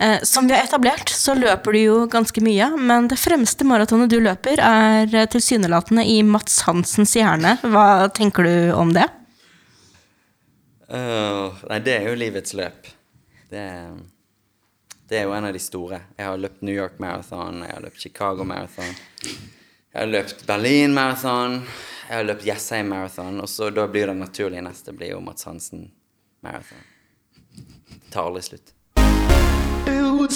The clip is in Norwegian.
Eh, som vi har etablert, så løper du jo ganske mye, men det fremste maratonet du løper, er eh, tilsynelatende i Mats Hansens hjerne. Hva tenker du om det? Øh, nei, det er jo livets løp. Det, det er jo en av de store. Jeg har løpt New York Marathon, jeg har løpt Chicago Marathon. Jeg har løpt Berlin Marathon, jeg har løpt Jessheim Marathon, og så da blir det naturlige neste blir jo Mats Hansen Marathon. Det tar aldri slutt. to